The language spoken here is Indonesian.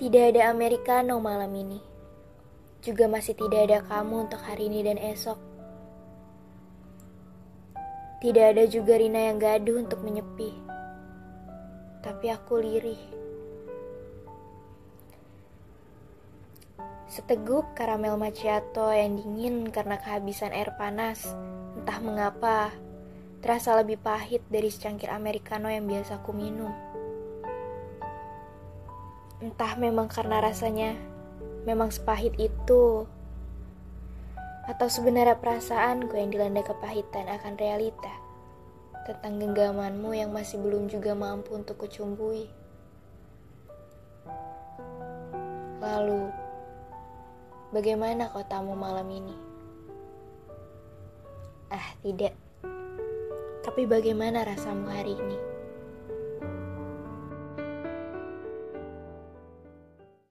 Tidak ada americano malam ini. Juga masih tidak ada kamu untuk hari ini dan esok. Tidak ada juga Rina yang gaduh untuk menyepi. Tapi aku lirih. Seteguk karamel macchiato yang dingin karena kehabisan air panas. Entah mengapa, terasa lebih pahit dari secangkir americano yang biasa aku minum. Entah memang karena rasanya memang sepahit itu atau sebenarnya perasaanku yang dilanda kepahitan akan realita tentang genggamanmu yang masih belum juga mampu untuk kucumbui. Lalu, bagaimana kotamu malam ini? Ah, tidak. Tapi bagaimana rasamu hari ini?